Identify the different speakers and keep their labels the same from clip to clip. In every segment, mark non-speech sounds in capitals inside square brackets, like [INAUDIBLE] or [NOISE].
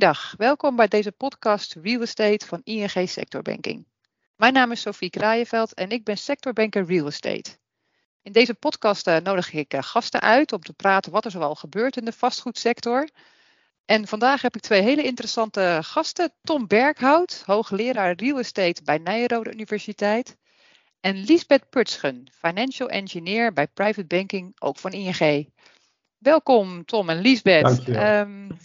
Speaker 1: Goeiedag, welkom bij deze podcast Real Estate van ING Sector Banking. Mijn naam is Sophie Kraaienveld en ik ben sectorbanker Real Estate. In deze podcast uh, nodig ik uh, gasten uit om te praten wat er zoal gebeurt in de vastgoedsector. En vandaag heb ik twee hele interessante gasten. Tom Berghout, hoogleraar Real Estate bij Nijrode Universiteit. En Lisbeth Putschen, financial engineer bij private banking, ook van ING. Welkom Tom en Lisbeth.
Speaker 2: Dankjewel. Um,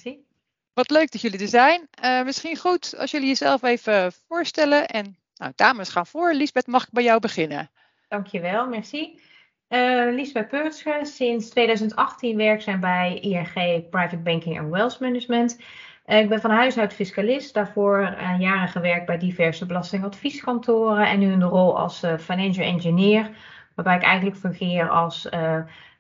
Speaker 1: wat leuk dat jullie er zijn. Uh, misschien goed als jullie jezelf even voorstellen. En nou, dames gaan voor. Lisbeth, mag ik bij jou beginnen?
Speaker 3: Dankjewel, merci. Uh, Lisbeth Peutsche, sinds 2018 werkzaam bij ING Private Banking en Wealth Management. Uh, ik ben van huis uit fiscalist, daarvoor jaren gewerkt bij diverse belastingadvieskantoren en nu in de rol als financial engineer, waarbij ik eigenlijk fungeer als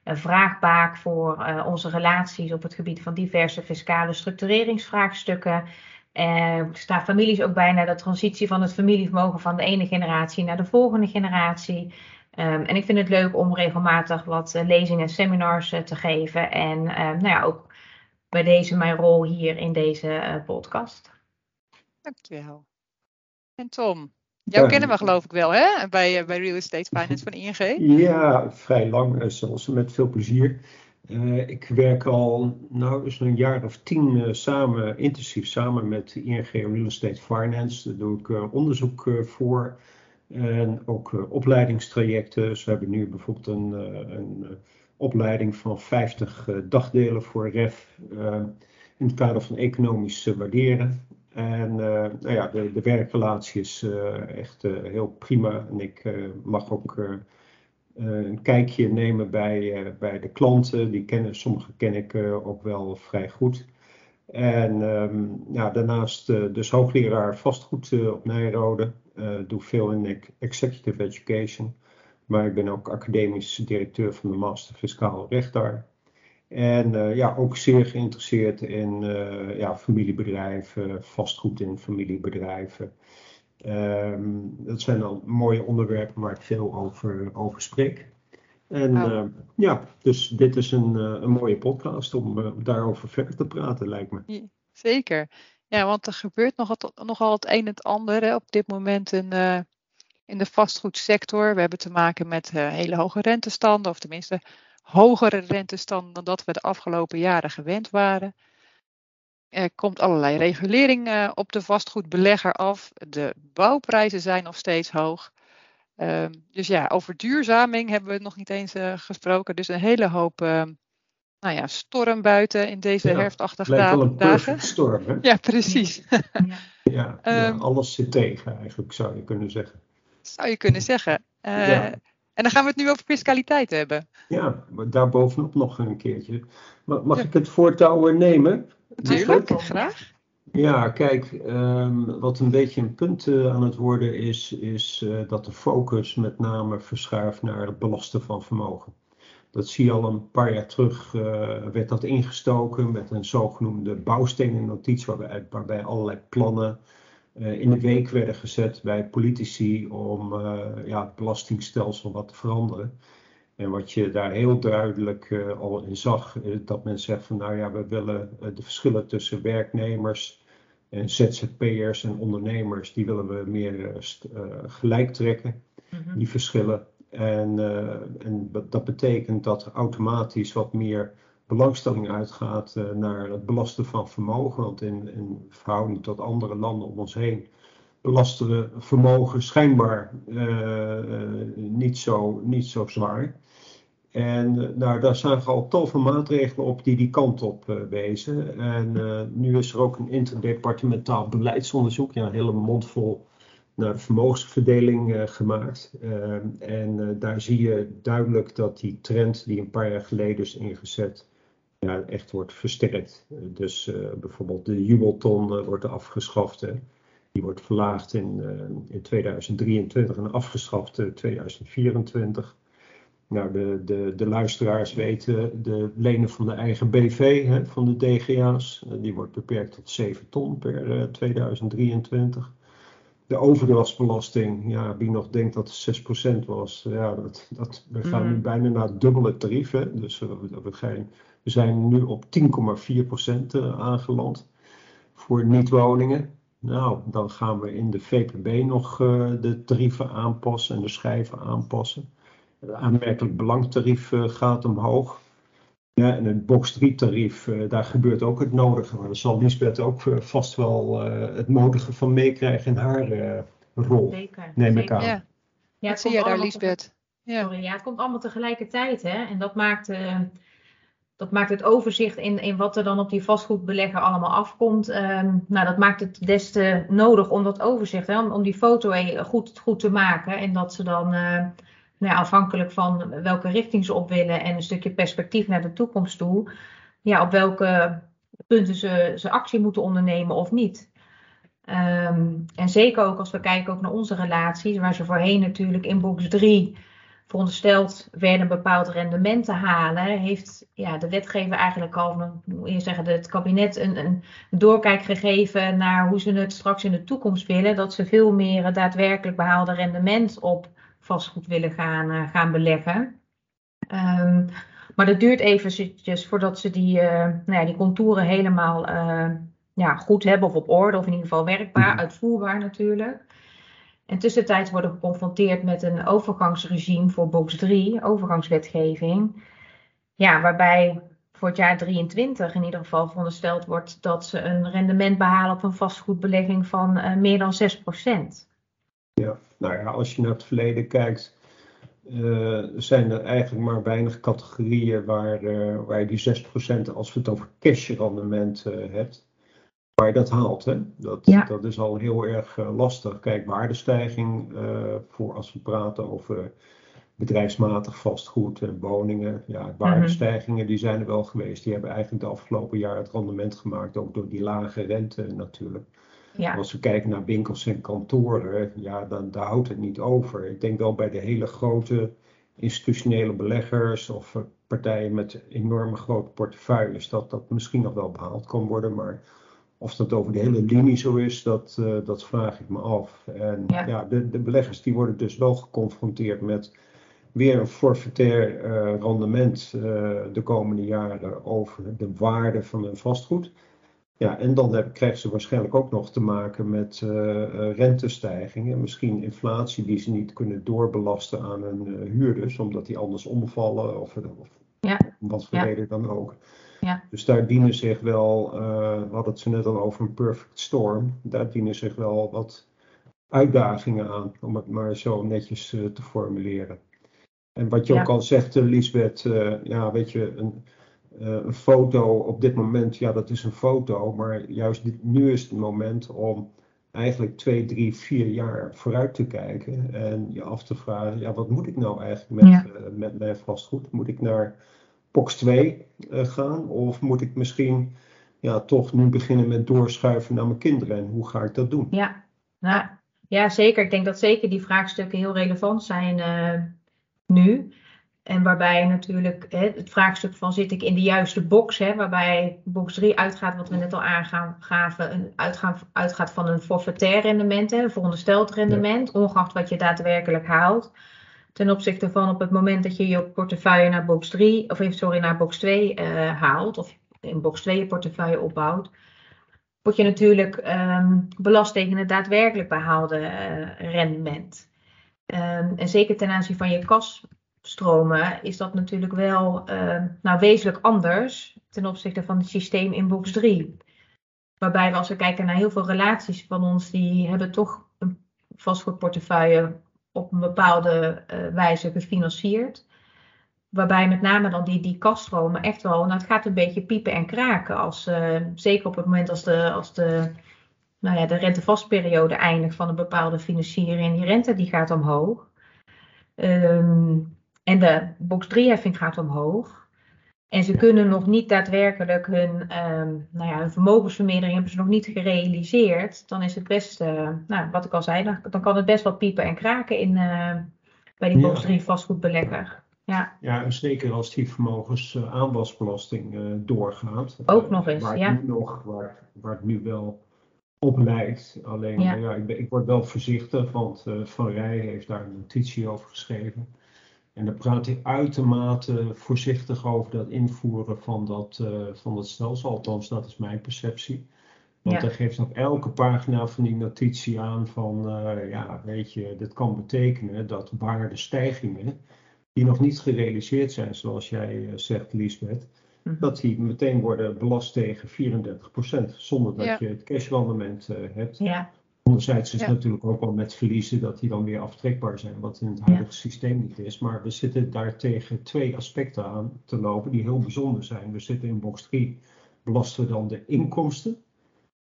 Speaker 3: een vraagbaak voor uh, onze relaties op het gebied van diverse fiscale structureringsvraagstukken. Uh, ik sta families ook bij naar de transitie van het familievermogen van de ene generatie naar de volgende generatie. Um, en ik vind het leuk om regelmatig wat uh, lezingen en seminars te geven. En uh, nou ja, ook bij deze mijn rol hier in deze podcast.
Speaker 1: Dankjewel. En Tom, Jou kennen we geloof ik wel, hè? Bij, eh, bij Real Estate Finance van ING.
Speaker 2: Ja, vrij lang, eh, zelfs met veel plezier. Uh, ik werk al nou, dus een jaar of tien uh, samen, intensief samen met ING Real Estate Finance. Daar doe ik uh, onderzoek voor en ook opleidingstrajecten. Dus we hebben nu bijvoorbeeld een, een opleiding van 50 dagdelen voor REF in het kader van economisch waarderen. En uh, nou ja, de, de, werkrelatie is uh, echt uh, heel prima. En ik mag ook een kijkje nemen bij, bij de klanten. Die kennen, sommige ken ik ook wel vrij goed. En um, ja, daarnaast dus hoogleraar vastgoed op Nijrode. doe veel in executive education. Maar ik ben ook academisch directeur van de Master Fiscaal Recht daar. En uh, ja, ook zeer geïnteresseerd in uh, ja, familiebedrijven, vastgoed in familiebedrijven. Um, dat zijn al mooie onderwerpen waar ik veel over, over spreek. En oh. uh, ja, dus dit is een, een mooie podcast om daarover verder te praten, lijkt me.
Speaker 1: Zeker. Ja, want er gebeurt nogal, nogal het een en het ander hè, op dit moment in, in de vastgoedsector. We hebben te maken met hele hoge rentestanden, of tenminste hogere rentestand dan dat we de afgelopen jaren gewend waren. Er komt allerlei regulering uh, op de vastgoedbelegger af. De bouwprijzen zijn nog steeds hoog. Uh, dus ja, over duurzaming hebben we het nog niet eens uh, gesproken. Dus een hele hoop uh, nou ja, storm buiten in deze ja, herfstachtige dagen.
Speaker 2: dagen. storm, hè?
Speaker 1: Ja, precies.
Speaker 2: ja, ja, [LAUGHS] um, alles zit tegen eigenlijk, zou je kunnen zeggen.
Speaker 1: Zou je kunnen zeggen. Ja. En dan gaan we het nu over fiscaliteit hebben.
Speaker 2: Ja, maar daarbovenop nog een keertje. Mag ik het voortouw nemen?
Speaker 1: Natuurlijk, graag.
Speaker 2: Ja, kijk, um, wat een beetje een punt uh, aan het worden is, is uh, dat de focus met name verschuift naar het belasten van vermogen. Dat zie je al een paar jaar terug, uh, werd dat ingestoken met een zogenoemde bouwstenen-notitie, waarbij, waarbij allerlei plannen in de week werden gezet bij politici om uh, ja, het belastingstelsel wat te veranderen. En wat je daar heel duidelijk uh, al in zag, dat men zegt van nou ja, we willen de verschillen tussen werknemers en ZZP'ers en ondernemers, die willen we meer gelijk trekken, mm -hmm. die verschillen. En, en dat betekent dat er automatisch wat meer belangstelling uitgaat uh, naar het belasten van vermogen. Want in, in, verhouding tot andere landen om ons heen belasten we vermogen schijnbaar uh, niet, zo, niet zo zwaar. En nou, daar zagen al tal van maatregelen op die die kant op wezen. En nu is er ook een interdepartementaal beleidsonderzoek, ja, een hele mond vol naar de vermogensverdeling gemaakt. en daar zie je duidelijk dat die trend die een paar jaar geleden is ingezet, echt wordt versterkt. Dus uh, bijvoorbeeld de jubelton uh, wordt afgeschaft. Hè. Die wordt verlaagd in, uh, in 2023 en afgeschaft in 2024. Nou, de, de, de luisteraars weten, de lenen van de eigen BV, hè, van de DGA's, die wordt beperkt tot 7 ton per 2023. De overdrachtsbelasting, ja, wie nog denkt dat het 6% was, ja, dat, dat, we gaan nu mm. bijna naar het dubbele tarief. Hè. Dus we, we, gaan, we zijn nu op 10,4% uh, aangeland. voor niet-woningen. Nou, dan gaan we in de VPB nog uh, de tarieven aanpassen en de schijven aanpassen. Het aanmerkelijk belangtarief uh, gaat omhoog. Ja, en het box 3 tarief, uh, daar gebeurt ook het nodige. Maar daar zal Lisbeth ook vast wel het nodige van meekrijgen in haar rol.
Speaker 3: Zeker.
Speaker 2: Neem ik aan.
Speaker 1: Ja, ja Wat zie je daar, Lisbeth?
Speaker 3: Ja. Sorry, ja, het komt allemaal tegelijkertijd. Hè? En dat maakt dat maakt het overzicht in, in wat er dan op die vastgoedbelegger allemaal afkomt. Um, nou, dat maakt het des te nodig om dat overzicht, hè, om, die foto goed, goed te maken. En dat ze dan, uh, nou ja, afhankelijk van welke richting ze op willen en een stukje perspectief naar de toekomst toe, ja, op welke punten ze, ze actie moeten ondernemen of niet. Um, en zeker ook als we kijken ook naar onze relaties, waar ze voorheen natuurlijk in box 3 verondersteld werden een bepaald rendement te halen, heeft ja, de wetgever eigenlijk al, hoe je zeggen, het kabinet een, een doorkijk gegeven naar hoe ze het straks in de toekomst willen. Dat ze veel meer daadwerkelijk behaalde rendement op vastgoed willen gaan, uh, gaan beleggen. Um, maar dat duurt eventjes voordat ze die, uh, nou ja, die contouren helemaal uh, ja, goed hebben of op orde, of in ieder geval werkbaar, uitvoerbaar natuurlijk. En tussentijds worden geconfronteerd met een overgangsregime voor box 3, overgangswetgeving. Ja, waarbij voor het jaar 23 in ieder geval verondersteld wordt dat ze een rendement behalen op een vastgoedbelegging van uh, meer dan 6%.
Speaker 2: Ja, nou ja, als je naar het verleden kijkt, uh, zijn er eigenlijk maar weinig categorieën waar, uh, waar je die 6% als we het over cash rendement hebt waar je dat haalt. Hè? Dat, dat is al heel erg uh, lastig. Kijk, waardestijging, uh, voor als we praten over bedrijfsmatig vastgoed en woningen. Ja, mhm. waardestijgingen die zijn er wel geweest. Die hebben eigenlijk de afgelopen jaar het rendement gemaakt, ook door die lage rente natuurlijk. Ja. Als we kijken naar winkels en kantoren, ja, dan daar houdt het niet over. Ik denk wel bij de hele grote institutionele beleggers of partijen met enorme grote portefeuilles, dat dat misschien nog wel behaald kan worden. Maar of dat over de hele linie zo is, dat, uh, dat vraag ik me af. En ja, de, de, beleggers die worden dus wel geconfronteerd met weer een forfaitair uh, rendement uh, de komende jaren over de waarde van hun vastgoed. Ja, en dan heb, krijgen ze waarschijnlijk ook nog te maken met rentestijgingen, misschien inflatie die ze niet kunnen doorbelasten aan hun huurders, omdat die anders omvallen of, of ja. wat voor reden dan ook. Ja. Dus daar dienen zich wel, uh, we hadden het zo net al over een perfect storm, daar dienen zich wel wat uitdagingen aan, om het maar zo netjes uh, te formuleren. En wat je ook al zegt, uh, Lisbeth, ja, weet je, een, een, foto op dit moment, ja, dat is een foto, maar juist dit, nu is het moment om eigenlijk twee, drie, vier jaar vooruit te kijken en je af te vragen, ja, wat moet ik nou eigenlijk met, ja. met mijn vastgoed? Moet ik naar box 2 uh, gaan? Of moet ik misschien ja, toch nu beginnen met doorschuiven naar mijn kinderen? En hoe ga ik dat doen?
Speaker 3: Ja, nou, ja zeker. Ik denk dat zeker die vraagstukken heel relevant zijn uh, nu. En waarbij natuurlijk hè, het vraagstuk van zit ik in de juiste box, hè, waarbij box 3 uitgaat, wat we net al aangaven, een uitgaan, uitgaat van een forfaitair rendement, hè, een verondersteld rendement, ongeacht wat je daadwerkelijk haalt ten opzichte van op het moment dat je je portefeuille naar box 3, of sorry, naar box 2 uh, eh, haalt, of in box 2 je portefeuille opbouwt, word je natuurlijk um, belast tegen het daadwerkelijk behaalde uh, rendement. Um, en zeker ten aanzien van je kasstromen is dat natuurlijk wel uh, nou, wezenlijk anders ten opzichte van het systeem in box 3. Waarbij we als we kijken naar heel veel relaties van ons, die hebben toch een vastgoedportefeuille op een bepaalde uh, wijze gefinancierd. Waarbij met name dan die, die kaststromen echt wel, nou het gaat een beetje piepen en kraken. Als, uh, zeker op het moment als de, als de, nou ja, de rentevastperiode eindigt van een bepaalde financiering. En die rente die gaat omhoog. Um, en de box 3-heffing gaat omhoog. En ze kunnen nog niet daadwerkelijk hun, um, nou ja, hun vermogensvermeerdering hebben ze nog niet gerealiseerd. Dan is het best, uh, nou, wat ik al zei, dan, dan, kan het best wel piepen en kraken in, uh, bij die box 3 vastgoedbelegger. Ja.
Speaker 2: ja, en zeker als die vermogensaanwasbelasting uh, doorgaat.
Speaker 3: Ook nog eens,
Speaker 2: waar
Speaker 3: ja.
Speaker 2: Het nog, waar, waar het nu wel op lijkt. Alleen, ja. ja ik, ben, ik, word wel voorzichtig, want Van Rij heeft daar een notitie over geschreven. En dan praat hij uitermate voorzichtig over dat invoeren van dat, uh, van dat stelsel. Althans, dat is mijn perceptie. Want hij geeft op elke pagina van die notitie aan van, uh, ja, weet je, dit kan betekenen dat waardestijgingen die nog niet gerealiseerd zijn, zoals jij zegt, Lisbeth, Mhm. dat die meteen worden belast tegen 34%, zonder dat je het cashrendement hebt. Ja. Anderzijds is het natuurlijk ook wel met verliezen dat die dan weer aftrekbaar zijn, wat in het huidige systeem niet is. Maar we zitten daar tegen twee aspecten aan te lopen die heel bijzonder zijn. We zitten in box 3, belasten we dan de inkomsten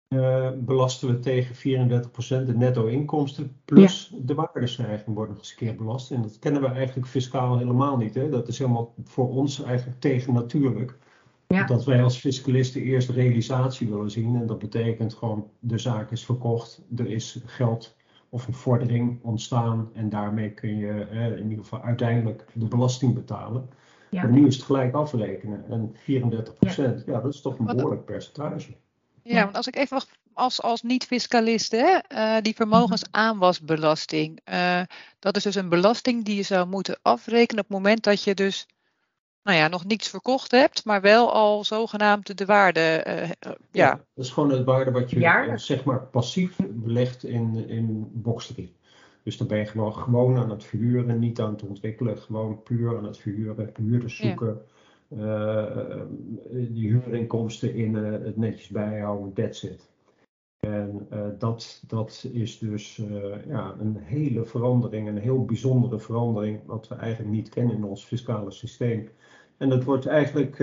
Speaker 2: uh, belasten we tegen 34% de netto-inkomsten plus de waardestijging worden nog eens een keer belast. En dat kennen we eigenlijk fiscaal helemaal niet. Hè? Dat is helemaal voor ons eigenlijk tegen natuurlijk. Ja. Dat wij als fiscalisten eerst realisatie willen zien. En dat betekent gewoon de zaak is verkocht, er is geld of een vordering ontstaan. En daarmee kun je in ieder geval uiteindelijk de belasting betalen. Ja. Maar nu is het gelijk afrekenen. En 34%, ja, ja dat is toch een behoorlijk percentage.
Speaker 1: Ja, want als ik even als, als niet-fiscalist, uh, die vermogensaanwasbelasting. Uh, dat is dus een belasting die je zou moeten afrekenen op het moment dat je dus nou ja, nog niets verkocht hebt, maar wel al zogenaamd de waarde. Uh, ja. ja.
Speaker 2: dat is gewoon het waarde wat je zeg maar passief belegt in, in box 3. Dus dan ben je gewoon, gewoon aan het verhuren, niet aan het ontwikkelen, gewoon puur aan het verhuren, huurders zoeken. Uh, die huurinkomsten in uh, het netjes bijhouden, that's it. En uh, dat, dat is dus ja, een hele verandering, een heel bijzondere verandering, wat we eigenlijk niet kennen in ons fiscale systeem. En dat wordt eigenlijk,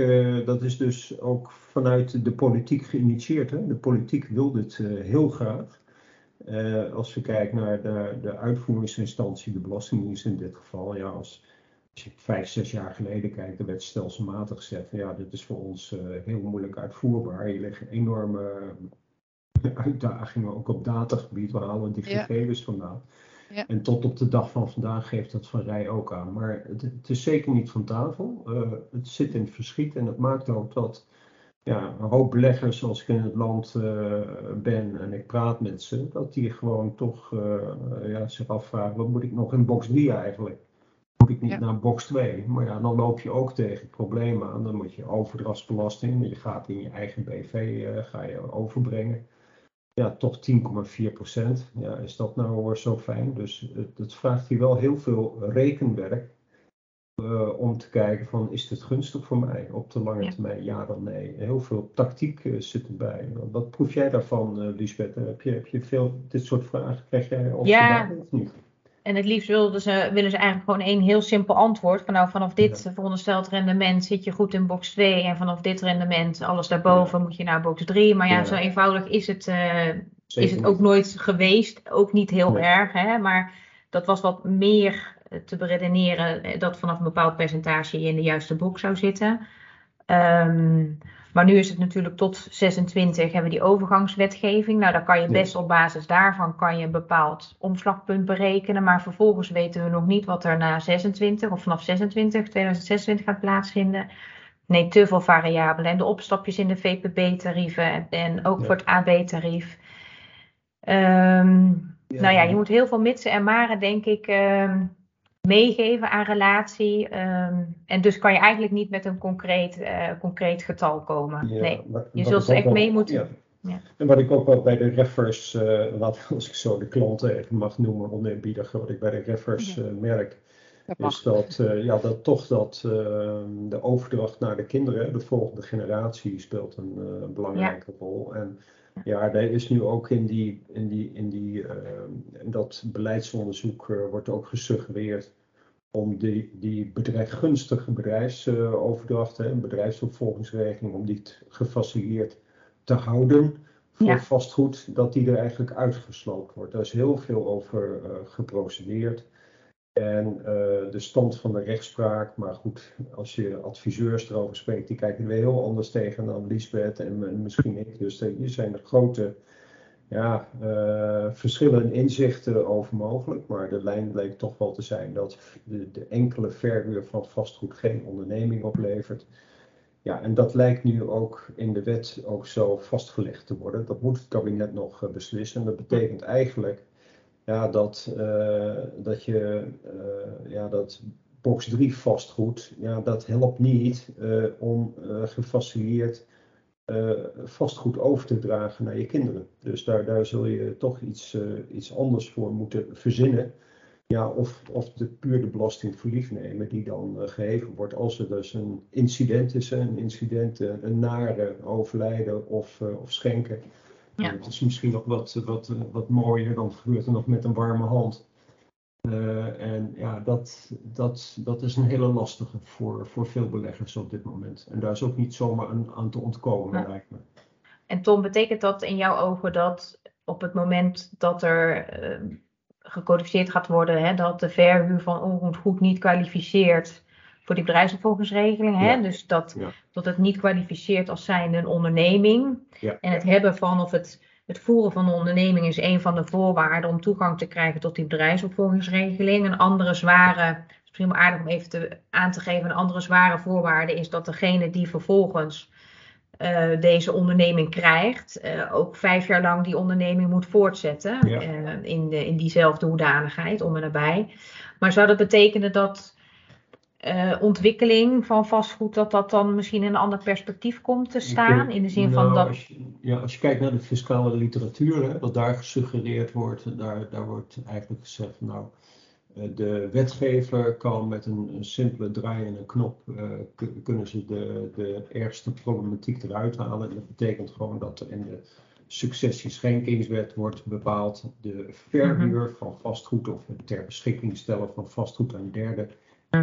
Speaker 2: dat is dus ook vanuit de politiek geïnitieerd. Hè? De politiek wil dit heel graag. als we kijken naar de, de uitvoeringsinstantie, de Belastingdienst in dit geval, ja, als als je vijf, zes jaar geleden kijkt, dan werd stelselmatig gezegd ja, dit is voor ons heel moeilijk uitvoerbaar. Je liggen enorme uitdagingen, ook op datagebied, waar halen we die gegevens vandaan. Ja. En tot op de dag van vandaag geeft dat Van Rij ook aan. Maar het, het is zeker niet van tafel. Uh, het zit in het verschiet en dat maakt ook dat ja, een hoop beleggers, zoals ik in het land uh, ben en ik praat met ze, dat die gewoon toch ja, zich afvragen, wat moet ik nog in box 3 eigenlijk? moet ik niet naar box 2. Maar ja, dan loop je ook tegen problemen aan. Dan moet je overdrachtsbelasting, je gaat in je eigen BV ga je overbrengen. Ja, toch 10,4 procent. Ja, is dat nou zo fijn? Dus het, het vraagt hier wel heel veel rekenwerk. Uh, om te kijken van is dit gunstig voor mij op de lange termijn, ja dan nee. Heel veel tactiek uh, zit erbij. Wat proef jij daarvan, uh, Lisbeth? Heb je, heb je veel dit soort vragen? Krijg jij of ja. of niet?
Speaker 3: En het liefst willen ze, willen ze eigenlijk gewoon één heel simpel antwoord. Van nou, vanaf dit ja. verondersteld rendement zit je goed in box 2. En vanaf dit rendement, alles daarboven, moet je naar box 3. Maar ja, zo eenvoudig is het, uh, is het ook nooit geweest. Ook niet heel erg. Hè? Maar dat was wat meer te beredeneren eh, dat vanaf een bepaald percentage je in de juiste box zou zitten. Um, maar nu is het natuurlijk tot 26 hebben we die overgangswetgeving. Nou, dan kan je best op basis daarvan kan je een bepaald omslagpunt berekenen. Maar vervolgens weten we nog niet wat er na 26 of vanaf 26, 2026 gaat plaatsvinden. Nee, te veel variabelen. En de opstapjes in de VPB-tarieven en ook voor het AB-tarief. Um, Nou ja, je moet heel veel mitsen en maren, denk ik, um, meegeven aan relatie. Ehm, en dus kan je eigenlijk niet met een concreet, uh, concreet getal komen. nee, je zult ze echt mee moeten.
Speaker 2: Ja. En wat ik ook wel bij de refers, uh, wat, [LAUGHS] als ik zo de klanten even mag noemen, oneerbiedig, wat ik bij de refers uh, merk, dat is dat, ja, dat toch dat de overdracht naar de kinderen, de volgende generatie, speelt een belangrijke rol. En ja, daar is nu ook in, die, in, die, in, die, uh, in dat beleidsonderzoek uh, wordt ook gesuggereerd om die, die bedrijf, gunstige bedrijfsoverdracht, uh, bedrijfsopvolgingsregeling, om die gefaciliteerd te houden voor vastgoed, dat die er eigenlijk uitgesloopt wordt. Daar is heel veel over geprocedeerd. En uh, de stand van de rechtspraak, maar goed, als je adviseurs erover spreekt, die kijken er weer heel anders tegen dan Lisbeth en, misschien ik. Dus hier zijn er grote ja, uh, verschillen in inzichten over mogelijk. Maar de lijn bleek toch wel te zijn dat de, de enkele verhuur van vastgoed geen onderneming oplevert. Ja, en dat lijkt nu ook in de wet ook zo vastgelegd te worden. Dat moet het kabinet nog beslissen. Dat betekent eigenlijk ja, dat, uh, dat je uh, ja, dat box 3 vastgoed, ja, dat helpt niet uh, om gefaciliteerd uh, vastgoed over te dragen naar je kinderen. Dus daar, daar zul je toch iets, iets anders voor moeten verzinnen. Ja, of, of de, puur de belasting voor lief nemen die dan geheven wordt als er dus een incident is, een incident, een nare overlijden of, of schenken. Ja. het is misschien nog wat, wat, wat mooier, dan gebeurt er nog met een warme hand. Uh, en ja, dat, dat, dat is een hele lastige voor, voor veel beleggers op dit moment. En daar is ook niet zomaar aan, aan te ontkomen, ja. lijkt me.
Speaker 3: En Tom, betekent dat in jouw ogen dat op het moment dat er uh, gecodificeerd gaat worden, hè, dat de verhuur van onroerend goed niet kwalificeert voor die bedrijfsopvolgingsregeling, hè, dus dat, dat het niet kwalificeert als zijnde een onderneming en het hebben van of het het voeren van een onderneming is een van de voorwaarden om toegang te krijgen tot die bedrijfsopvolgingsregeling. Een andere zware, het is misschien aardig om even te, aan te geven, een andere zware voorwaarde is dat degene die vervolgens uh, deze onderneming krijgt, uh, ook vijf jaar lang die onderneming moet voortzetten ja. uh, in, de, in diezelfde hoedanigheid om en nabij. Maar zou dat betekenen dat uh, ontwikkeling van vastgoed, dat dat dan misschien in een ander perspectief komt te staan? In de zin
Speaker 2: nou,
Speaker 3: van dat.
Speaker 2: Als je, ja, als je kijkt naar de fiscale literatuur, hè, wat daar gesuggereerd wordt, daar, daar wordt eigenlijk gezegd, nou, uh, de wetgever kan met een, een simpele draai en een knop, uh, kunnen ze de, de ergste problematiek eruit halen. En dat betekent gewoon dat er in de successieschenkingswet wordt bepaald de verhuur mm -hmm. van vastgoed of het ter beschikking stellen van vastgoed aan derden.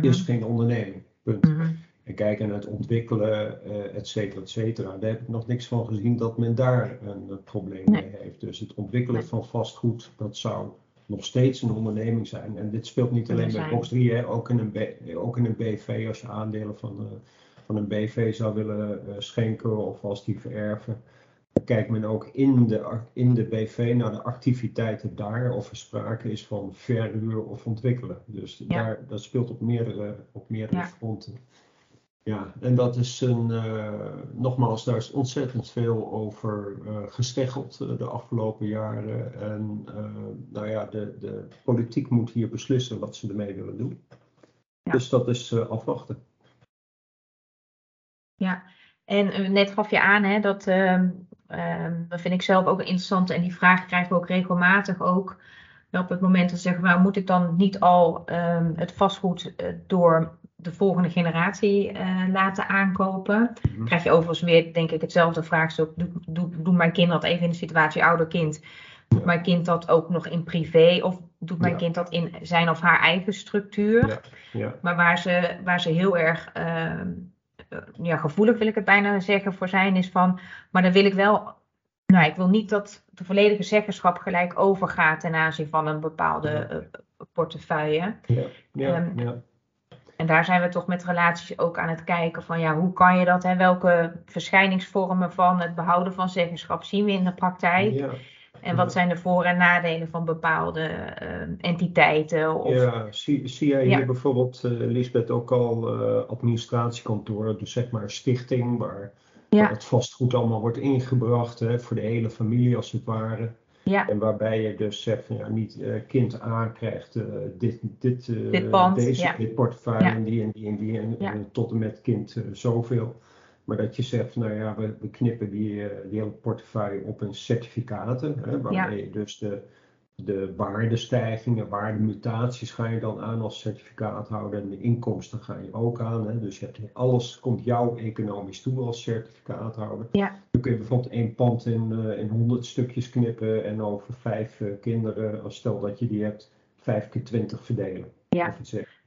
Speaker 2: Is geen onderneming. Punt. Mm -hmm. En kijken naar het ontwikkelen, uh, et cetera, et cetera. Daar heb ik nog niks van gezien dat men daar een uh, probleem nee. mee heeft. Dus het ontwikkelen van vastgoed, dat zou nog steeds een onderneming zijn. En dit speelt niet alleen bij box 3, hè, ook, in een B, ook in een BV. Als je aandelen van, uh, van een BV zou willen schenken of als die vererven kijkt men ook in de, in de BV naar de activiteiten daar, of er sprake is van verhuur of ontwikkelen. Dus ja. daar, dat speelt op meerdere, op meerdere ja. fronten. Ja, en dat is een, uh, nogmaals, daar is ontzettend veel over uh, gesteggeld uh, de afgelopen jaren. En nou ja, de, de politiek moet hier beslissen wat ze ermee willen doen. Ja. Dus dat is afwachten.
Speaker 3: Ja, en net gaf je aan hè, dat ehm, Um, dat vind ik zelf ook interessant en die vraag krijgen we ook regelmatig ook. Op het moment dat ze zeggen, nou moet ik dan niet al um, het vastgoed uh, door de volgende generatie uh, laten aankopen? Mm-hmm. Krijg je overigens weer, denk ik, hetzelfde vraagstuk. Doet doe, doe mijn kind dat even in de situatie ouder kind? Doet mijn kind dat ook nog in privé? Of doet mijn ja. kind dat in zijn of haar eigen structuur? Ja. Maar waar ze, waar ze heel erg... Uh, eh, ja, gevoelig wil ik het bijna zeggen voor zijn, is van, maar dan wil ik wel, nou, ik wil niet dat de volledige zeggenschap gelijk overgaat ten aanzien van een bepaalde uh, portefeuille. Ja, ja, um, ja. En daar zijn we toch met relaties ook aan het kijken van, ja, hoe kan je dat en welke verschijningsvormen van het behouden van zeggenschap zien we in de praktijk? Ja. En wat zijn de voor- en nadelen van bepaalde uh, entiteiten? Of...
Speaker 2: Ja, zie, zie jij hier bijvoorbeeld, uh, Lisbeth, ook al uh, administratiekantoren, dus zeg maar een stichting waar, ja. waar, het vastgoed allemaal wordt ingebracht hè, voor de hele familie als het ware. Ja. En waarbij je dus zegt van ja, niet kind A krijgt dit, dit,
Speaker 3: dit, pand,
Speaker 2: deze, dit portefeuille en die en die en die en tot en met kind zoveel. Maar dat je zegt, nou ja, we, we knippen die, die hele portefeuille op in certificaten. Hè, waarmee ja. je dus de, de waardestijgingen, waardemutaties ga je dan aan als certificaathouder. En de inkomsten ga je ook aan. Hè. Dus je hebt, alles komt jou economisch toe als certificaathouder.
Speaker 3: Ja.
Speaker 2: Dan kun je bijvoorbeeld één pand in, uh, in 100 stukjes knippen en over vijf uh, kinderen, als stel dat je die hebt, vijf keer 20 verdelen.
Speaker 3: Ja.
Speaker 2: Of.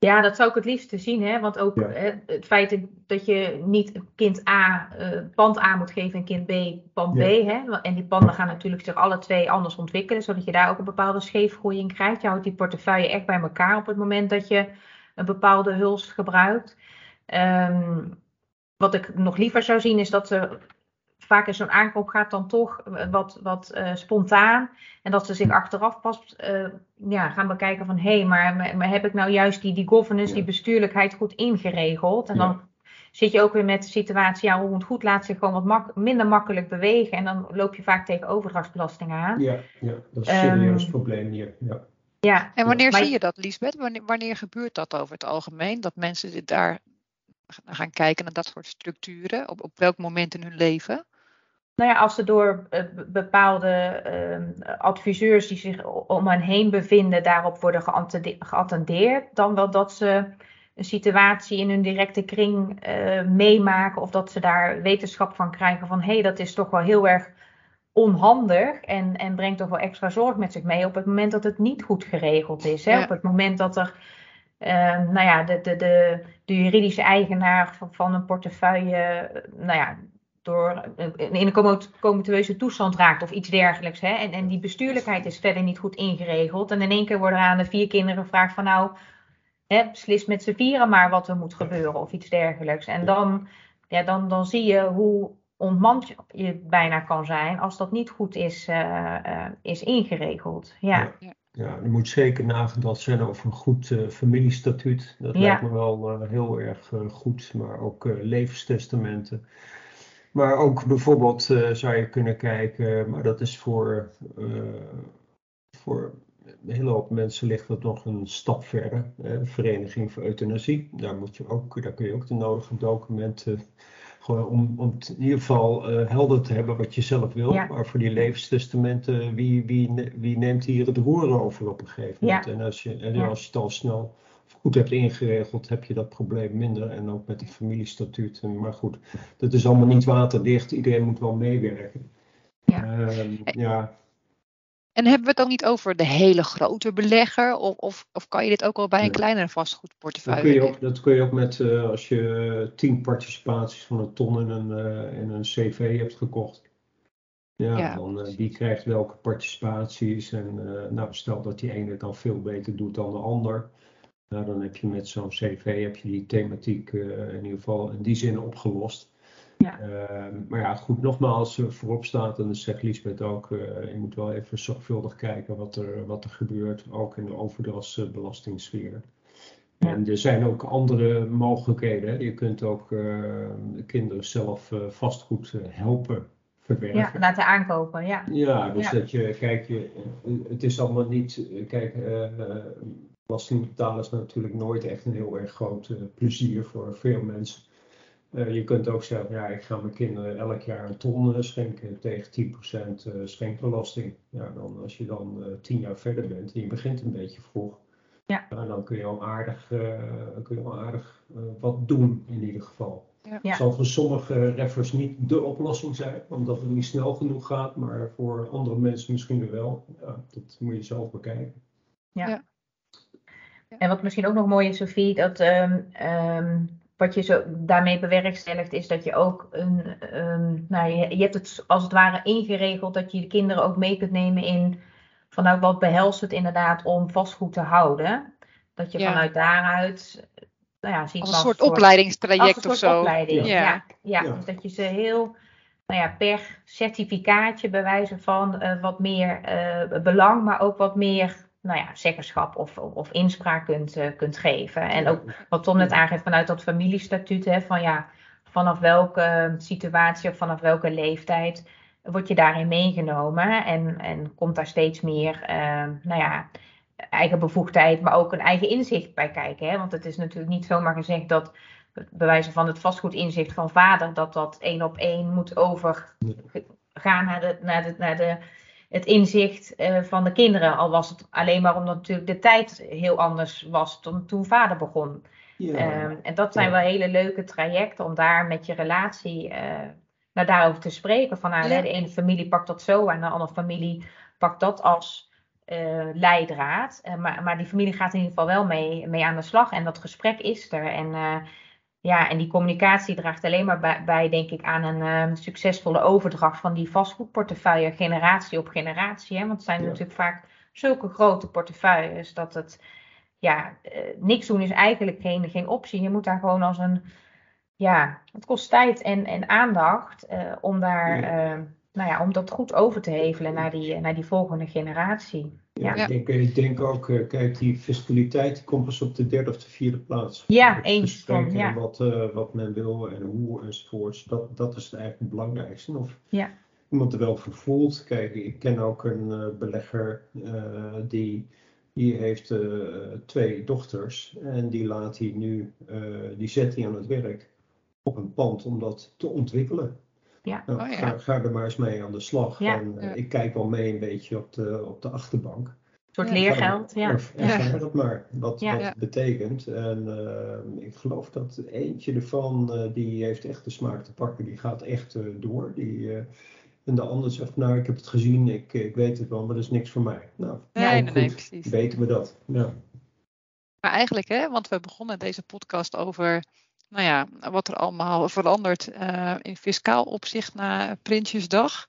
Speaker 3: Ja, dat zou ik het liefste zien. Hè? Want ook ja. hè, het feit dat je niet kind A uh, pand A moet geven en kind B pand ja. B. Hè? En die panden gaan natuurlijk zich alle twee anders ontwikkelen. Zodat je daar ook een bepaalde scheefgroei in krijgt. Je houdt die portefeuille echt bij elkaar op het moment dat je een bepaalde huls gebruikt. Um, wat ik nog liever zou zien is dat ze vaak in zo'n aankoop gaat dan toch wat, wat uh, spontaan. En dat ze zich achteraf pas uh, ja, gaan bekijken van... hé, hey, maar, maar, heb ik nou juist die, die governance, ja. die bestuurlijkheid goed ingeregeld? En ja. dan zit je ook weer met de situatie... ja, hoe het goed laat zich gewoon wat mak minder makkelijk bewegen. En dan loop je vaak tegen overdrachtsbelasting aan.
Speaker 2: Ja, ja dat is een serieus um, probleem hier. Ja.
Speaker 1: Ja, en wanneer zie je dat, Liesbeth? Wanneer, wanneer gebeurt dat over het algemeen? Dat mensen dit daar gaan kijken naar dat soort structuren? Op, op welk moment in hun leven?
Speaker 3: Nou ja, als ze door uh, bepaalde uh, adviseurs die zich om hen heen bevinden daarop worden geattendeerd, dan wel dat ze een situatie in hun directe kring uh, meemaken of dat ze daar wetenschap van krijgen van hé, hey, dat is toch wel heel erg onhandig en, en brengt toch wel extra zorg met zich mee op het moment dat het niet goed geregeld is. Hè? Op het moment dat er nou ja, de, de, de, de juridische eigenaar van, van een portefeuille nou ja, door in een comateuze toestand raakt of iets dergelijks. Hè? En, en die bestuurlijkheid is verder niet goed ingeregeld. En in één keer worden er aan de vier kinderen gevraagd van nou, hè, beslis met z'n vieren maar wat er moet gebeuren of iets dergelijks. En dan, ja, dan, dan zie je hoe ontmand je bijna kan zijn als dat niet goed is, uh, uh, is ingeregeld. Ja.
Speaker 2: ja. Ja, er moet zeker nagedacht zijn over een goed uh, familiestatuut. Dat ja. lijkt me wel heel erg goed. Maar ook levenstestamenten. Maar ook bijvoorbeeld uh, zou je kunnen kijken, maar dat is voor, uh, voor een hele hoop mensen ligt dat nog een stap verder. Hè? Vereniging voor Euthanasie, daar, moet je ook, daar kun je ook de nodige documenten gewoon om, om in ieder geval uh, helder te hebben wat je zelf wil. Ja. Maar voor die levenstestamenten, wie, wie, wie neemt hier het roer over op een gegeven moment? Ja. En, als je, en als je het al snel goed hebt ingeregeld, heb je dat probleem minder. En ook met die familiestatuut. Maar goed, dat is allemaal niet waterdicht. Iedereen moet wel meewerken. Ja. Uh, ja.
Speaker 1: En hebben we het dan niet over de hele grote belegger? Of, of, of kan je dit ook al bij een kleinere vastgoedportefeuille?
Speaker 2: Dat kun je ook, dat kun je ook met uh, als je tien participaties van een ton in een, uh, in een CV hebt gekocht. Ja, ja dan, uh, die krijgt welke participaties. En nou, stel dat die ene dan veel beter doet dan de ander. Nou, dan heb je met zo'n CV heb je die thematiek uh, in ieder geval in die zin opgelost. Ja. Uh, maar ja, goed, nogmaals, uh, voorop staat, en dat zegt Lisbeth ook, je moet wel even zorgvuldig kijken wat er, wat er gebeurt, ook in de overdrachtsbelastingssfeer. Ja. En er zijn ook andere mogelijkheden. Je kunt ook kinderen zelf vastgoed helpen verwerven.
Speaker 3: Ja, laten aankopen, ja.
Speaker 2: Ja, dus dat je, kijk, je, het is allemaal niet, kijk, belasting is natuurlijk nooit echt een heel erg groot uh, plezier voor veel mensen. Uh, je kunt ook zeggen, ja, ik ga mijn kinderen elk jaar een ton uh, schenken tegen 10% schenkbelasting. Ja, dan, als je dan tien jaar verder bent en je begint een beetje vroeg, ja. dan kun je al aardig, kun je al aardig wat doen in ieder geval. Ja. Het zal voor sommige reffers niet de oplossing zijn, omdat het niet snel genoeg gaat, maar voor andere mensen misschien wel. Ja, dat moet je zelf bekijken.
Speaker 3: Ja. En wat misschien ook nog mooi is, Sophie, dat um, um, wat je zo daarmee bewerkstelligt, is dat je ook een. Um, nou, je, je, hebt het als het ware ingeregeld dat je de kinderen ook mee kunt nemen in. Van nou, wat behelst het inderdaad om vastgoed te houden? Dat je vanuit daaruit. Nou ja, ziet
Speaker 1: als een soort opleidingstraject of zo.
Speaker 3: Opleiding. Ja. Ja. ja. dus dat je ze heel nou ja, per certificaatje bewijzen van uh, wat meer uh, belang, maar ook wat meer nou ja, zeggenschap of, of inspraak kunt, uh, kunt geven. En ook wat Tom net aangeeft vanuit dat familiestatuut, hè, van ja, vanaf welke situatie of vanaf welke leeftijd word je daarin meegenomen en, en komt daar steeds meer, uh, nou ja, eigen bevoegdheid, maar ook een eigen inzicht bij kijken. Hè? Want het is natuurlijk niet zomaar gezegd dat bij wijze van het vastgoedinzicht van vader, dat dat één op één moet overgaan naar de, naar de, naar de het inzicht uh, van de kinderen. Al was het alleen maar omdat natuurlijk de tijd heel anders was dan toen vader begon. Ja. Um, en dat zijn wel hele leuke trajecten om daar met je relatie uh, naar daarover te spreken. Van nou, ja. de ene familie pakt dat zo en de andere familie pakt dat als uh, leidraad. maar, maar die familie gaat in ieder geval wel mee, mee aan de slag en dat gesprek is er. En ja, en die communicatie draagt alleen maar bij, bij denk ik, aan een uh, succesvolle overdracht van die vastgoedportefeuille generatie op generatie. Hè? Want het zijn natuurlijk vaak zulke grote portefeuilles dat het, ja, uh, niks doen is eigenlijk geen, geen optie. Je moet daar gewoon als een, ja, het kost tijd en, en aandacht uh, om daar, ja. Nou ja, om dat goed over te hevelen naar die, naar die volgende generatie.
Speaker 2: Ja, Ik, denk, ik, denk, ook, uh, kijk, die fiscaliteit komt pas op de derde of de vierde plaats.
Speaker 3: Ja, eens.
Speaker 2: Van, ja. Wat, uh, wat men wil en hoe enzovoorts. Dat, dat is eigenlijk het belangrijkste. Of ja. iemand er wel voor voelt. Kijk, ik ken ook een uh, belegger die Die heeft twee dochters en die laat hij nu, die zet hij aan het werk op een pand om dat te ontwikkelen.
Speaker 3: Ja.
Speaker 2: Nou,
Speaker 1: Oh, ja.
Speaker 2: ga, ga er maar eens mee aan de slag.
Speaker 3: Ja.
Speaker 2: En,
Speaker 1: Ja.
Speaker 2: Ik kijk wel mee een beetje op de, op de achterbank.
Speaker 3: Een soort
Speaker 1: Ja.
Speaker 3: leergeld. Ja.
Speaker 2: Ervaar het maar, wat
Speaker 3: Ja.
Speaker 2: wat
Speaker 1: Ja.
Speaker 2: het betekent. En eh, ik geloof dat eentje ervan, eh, die heeft echt de smaak te pakken. Die gaat echt eh, door. Die, eh, en de ander zegt, nou ik heb het gezien, ik, ik weet het wel, maar dat is niks voor mij. Nou,
Speaker 1: Nee,
Speaker 3: Ja,
Speaker 1: nee, nee, precies.
Speaker 2: weten we dat. Ja.
Speaker 1: Maar eigenlijk, hè, want we begonnen deze podcast over nou ja, wat er allemaal verandert eh, in fiscaal opzicht na Prinsjesdag.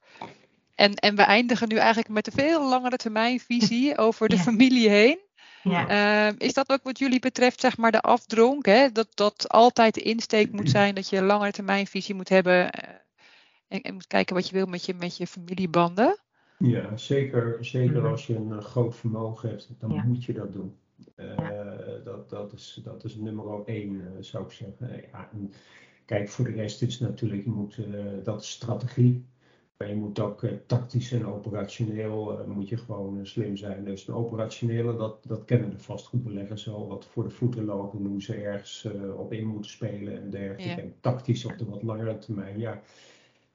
Speaker 1: En, en we eindigen nu eigenlijk met een veel langere termijnvisie [LAUGHS] over de
Speaker 3: Ja.
Speaker 1: familie heen.
Speaker 3: Ja.
Speaker 1: Eh, is dat ook wat jullie betreft, zeg maar, de afdronk? Hè? Dat, dat altijd de insteek moet zijn dat je een langere termijnvisie moet hebben. eh, en, en moet kijken wat je wil met je, met je familiebanden.
Speaker 2: Ja, zeker, zeker
Speaker 3: Mhm.
Speaker 2: als je een eh, groot vermogen hebt, dan
Speaker 3: Ja.
Speaker 2: moet je dat doen. Eh, dat, dat, is, dat is nummer één, eh, zou ik zeggen. Eh, Ja, en kijk, voor de rest is natuurlijk, je moet, dat is strategie. Maar je moet ook tactisch en operationeel, moet je gewoon slim zijn. Dus een operationele, dat, dat kennen de vastgoedbeleggers al, wat voor de voeten lopen, hoe ze ergens op in moeten spelen en dergelijke.
Speaker 1: Ja.
Speaker 2: En tactisch op de wat langere termijn, ja.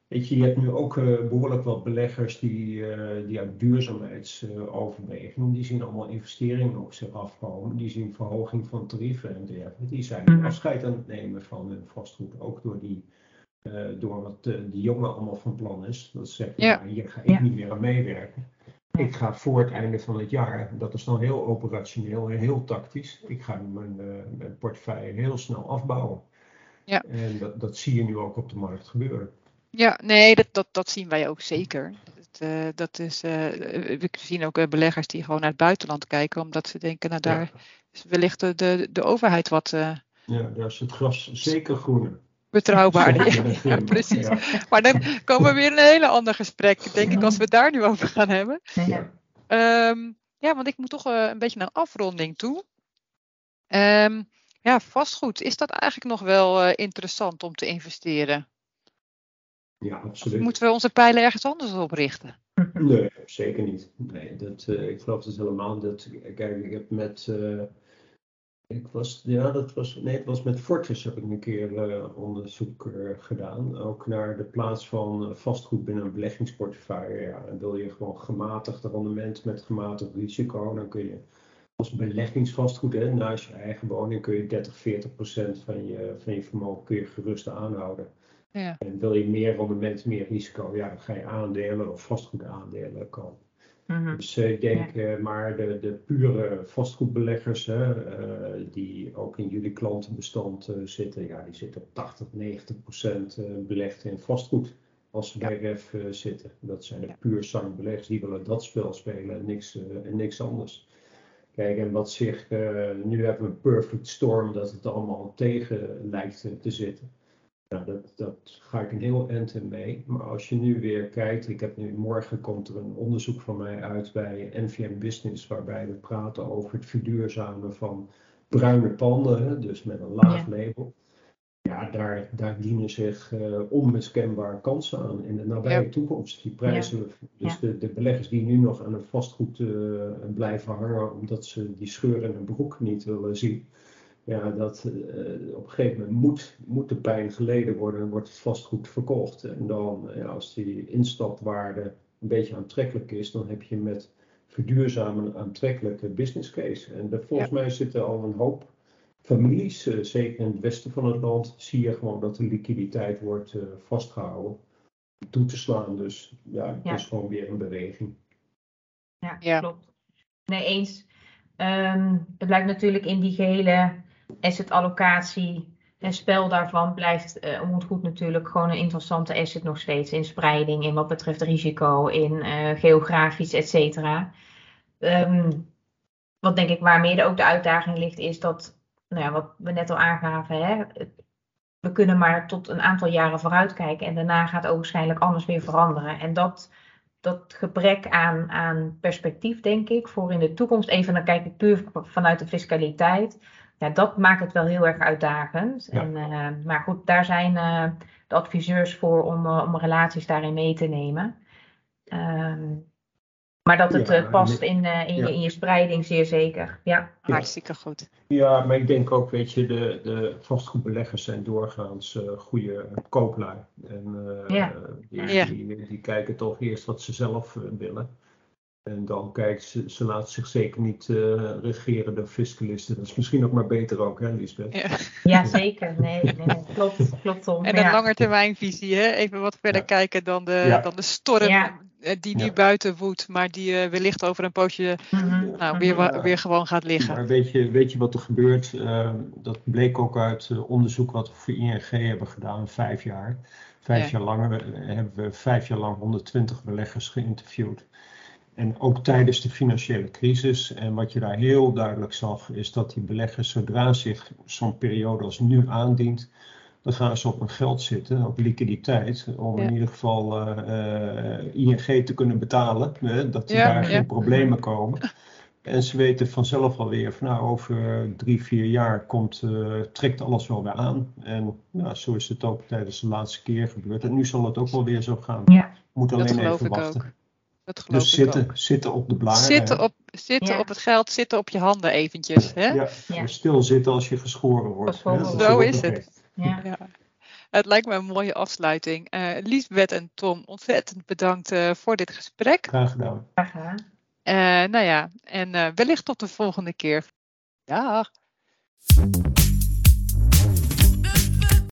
Speaker 2: Weet je, je hebt nu ook eh, behoorlijk wat beleggers die, eh, die uit duurzaamheidsoverwegingen, die zien allemaal investeringen op zich afkomen. Die zien verhoging van tarieven en dergelijke. Die zijn
Speaker 3: Mhm.
Speaker 2: afscheid aan het nemen van hun vastgoed. Ook door, die, eh, door wat eh, die jongen allemaal van plan is. Dat ze zeggen,
Speaker 1: Ja.
Speaker 2: nou, hier ga ik
Speaker 3: Ja.
Speaker 2: niet meer aan meewerken. Ik ga voor het einde van het jaar, dat is dan heel operationeel en heel tactisch. Ik ga mijn, eh, mijn portefeuille heel snel afbouwen.
Speaker 1: Ja.
Speaker 2: En dat, dat zie je nu ook op de markt gebeuren.
Speaker 1: Ja, nee, dat, dat, dat zien wij ook zeker. Dat, eh, dat is, eh, we zien ook eh, beleggers die gewoon naar het buitenland kijken, omdat ze denken, nou daar
Speaker 2: Ja.
Speaker 1: is wellicht de, de, de overheid wat eh,
Speaker 2: Ja, daar is het gras zeker groener.
Speaker 1: betrouwbaarder. Ja, precies.
Speaker 2: ja.
Speaker 1: Maar dan komen we weer in een hele ander gesprek, denk ik, als we het daar nu over gaan hebben.
Speaker 3: Ja.
Speaker 1: Ehm, ja, want ik moet toch eh, een beetje naar afronding toe. Ehm, ja, vastgoed, is dat eigenlijk nog wel eh, interessant om te investeren?
Speaker 2: Ja,
Speaker 1: Of
Speaker 2: absoluut.
Speaker 1: moeten we onze pijlen ergens anders op richten? [LAUGHS]
Speaker 2: Nee, zeker niet. Nee, dat, eh, ik geloof dat helemaal. Dat, kijk, ik heb met. eh, ik was, ja, dat was, nee, het was met Fortis heb ik een keer eh, onderzoek gedaan. Ook naar de plaats van vastgoed binnen een beleggingsportefeuille. Ja, en wil je gewoon gematigd rendement met gematigd risico, dan kun je als beleggingsvastgoed, hè, naast je eigen woning, kun je 30, 40 procent van je, van je vermogen kun je gerust aanhouden.
Speaker 1: Ja.
Speaker 2: En wil je meer rendement, meer risico, ja, dan ga je aandelen of vastgoedaandelen kopen.
Speaker 3: Mhm.
Speaker 2: Dus eh, ik denk eh, maar de, de pure vastgoedbeleggers, hè, eh, die ook in jullie klantenbestand eh, zitten, ja, die zitten op 80, 90 procent belegd in vastgoed als ze
Speaker 1: Ja.
Speaker 2: bij REF zitten. Dat zijn de
Speaker 1: Ja.
Speaker 2: puur zang beleggers, die willen dat spel spelen en niks, en niks anders. Kijk, en wat zich, eh, nu hebben we een perfect storm dat het allemaal tegen lijkt te zitten. Nou, dat, dat ga ik een heel eind in mee. Maar als je nu weer kijkt, ik heb nu morgen komt er een onderzoek van mij uit bij NVM Business, waarbij we praten over het verduurzamen van bruine panden, dus met een laag label. Ja, daar, daar dienen zich eh, onmiskenbaar kansen aan in de nabije
Speaker 1: Ja.
Speaker 2: toekomst. Die prijzen, dus
Speaker 3: Ja.
Speaker 2: de, de beleggers die nu nog aan een vastgoed eh, blijven hangen, omdat ze die scheur in hun broek niet willen zien. Ja, dat eh, op een gegeven moment moet, moet de pijn geleden worden en wordt het vastgoed verkocht. En dan, ja, als die instapwaarde een beetje aantrekkelijk is, dan heb je met verduurzamen een aantrekkelijke business case. En er, volgens mij zitten al een hoop families, eh, zeker in het westen van het land, zie je gewoon dat de liquiditeit wordt eh, vastgehouden. Toe te slaan, dus ja, het
Speaker 3: Ja.
Speaker 2: is gewoon weer een beweging.
Speaker 3: Ja,
Speaker 1: Ja.
Speaker 3: klopt. Nee, eens. Ehm, het blijkt natuurlijk in die gehele asset allocatie en spel daarvan blijft eh onroerend natuurlijk gewoon een interessante asset nog steeds in spreiding, in wat betreft risico, in eh, geografisch, et cetera. Ehm, wat denk ik waar mede ook de uitdaging ligt, is dat, nou ja, wat we net al aangaven, hè, we kunnen maar tot een aantal jaren vooruitkijken en daarna gaat ook waarschijnlijk alles weer veranderen. En dat dat gebrek aan, aan perspectief, denk ik, voor in de toekomst, even dan kijk ik puur vanuit de fiscaliteit, ja, dat maakt het wel heel erg uitdagend.
Speaker 2: Ja.
Speaker 3: En, eh, maar goed, daar zijn eh, de adviseurs voor om, eh, om relaties daarin mee te nemen. Ehm, Maar dat het
Speaker 2: Ja,
Speaker 3: past in, eh, in,
Speaker 2: Ja.
Speaker 3: je, in je spreiding, zeer zeker. Ja,
Speaker 1: Hartstikke goed.
Speaker 2: Ja, maar ik denk ook, weet je, de, de vastgoedbeleggers zijn doorgaans eh goede kooplui. En eh,
Speaker 3: Ja.
Speaker 2: die, die, die kijken toch eerst wat ze zelf willen. En dan kijken ze, ze laten zich zeker niet eh, regeren door fiscalisten. Dat is misschien ook maar beter ook, hè, Lisbeth?
Speaker 1: Ja. [LAUGHS]
Speaker 3: ja zeker. Nee, nee, klopt, klopt Tom.
Speaker 1: En
Speaker 3: ja.
Speaker 1: een langetermijnvisie, hè? even wat verder
Speaker 2: Ja.
Speaker 1: kijken dan de,
Speaker 2: Ja.
Speaker 1: dan de storm
Speaker 3: Ja.
Speaker 1: eh, die nu
Speaker 2: Ja.
Speaker 1: buiten woedt, maar die eh, wellicht over een poosje
Speaker 3: Mhm,
Speaker 1: nou, weer,
Speaker 3: mhm.
Speaker 1: wa- weer gewoon gaat liggen.
Speaker 2: Maar weet je, weet je wat er gebeurt? Dat bleek ook uit onderzoek wat we voor ING hebben gedaan, vijf jaar. Vijf
Speaker 1: Ja.
Speaker 2: jaar lang we- hebben we vijf jaar lang 120 beleggers geïnterviewd. En ook tijdens de financiële crisis. En wat je daar heel duidelijk zag, is dat die beleggers, zodra zich zo'n periode als nu aandient, dan gaan ze op hun geld zitten, op liquiditeit, om
Speaker 1: Ja.
Speaker 2: in ieder geval eh, eh, ING te kunnen betalen, hè, dat er
Speaker 1: Ja,
Speaker 2: daar
Speaker 1: ja.
Speaker 2: geen problemen komen. En ze weten vanzelf alweer van nou, over drie, vier jaar komt, eh, trekt alles wel weer aan. En ja, zo is het ook tijdens de laatste keer gebeurd. En nu zal het ook wel weer zo gaan.
Speaker 3: Ja.
Speaker 2: Moet
Speaker 1: Dat
Speaker 2: alleen
Speaker 1: geloof
Speaker 2: even
Speaker 1: ik
Speaker 2: wachten.
Speaker 1: ook. Dat geloof
Speaker 2: Dus
Speaker 1: ik
Speaker 2: zitten,
Speaker 1: ook.
Speaker 2: zitten op de blaren.
Speaker 1: Zitten, op, zitten
Speaker 3: Ja.
Speaker 1: op het geld, zitten op je handen eventjes. Hè?
Speaker 2: Ja,
Speaker 3: Ja.
Speaker 2: en stil zitten als je geschoren wordt. Hè.
Speaker 1: Zo is het.
Speaker 3: Ja.
Speaker 1: Ja. Het lijkt me een mooie afsluiting. Eh Liesbeth en Tom, ontzettend bedankt eh, voor dit gesprek.
Speaker 2: Graag gedaan.
Speaker 3: Graag gedaan.
Speaker 1: Eh, nou ja, en eh, wellicht tot de volgende keer. Dag.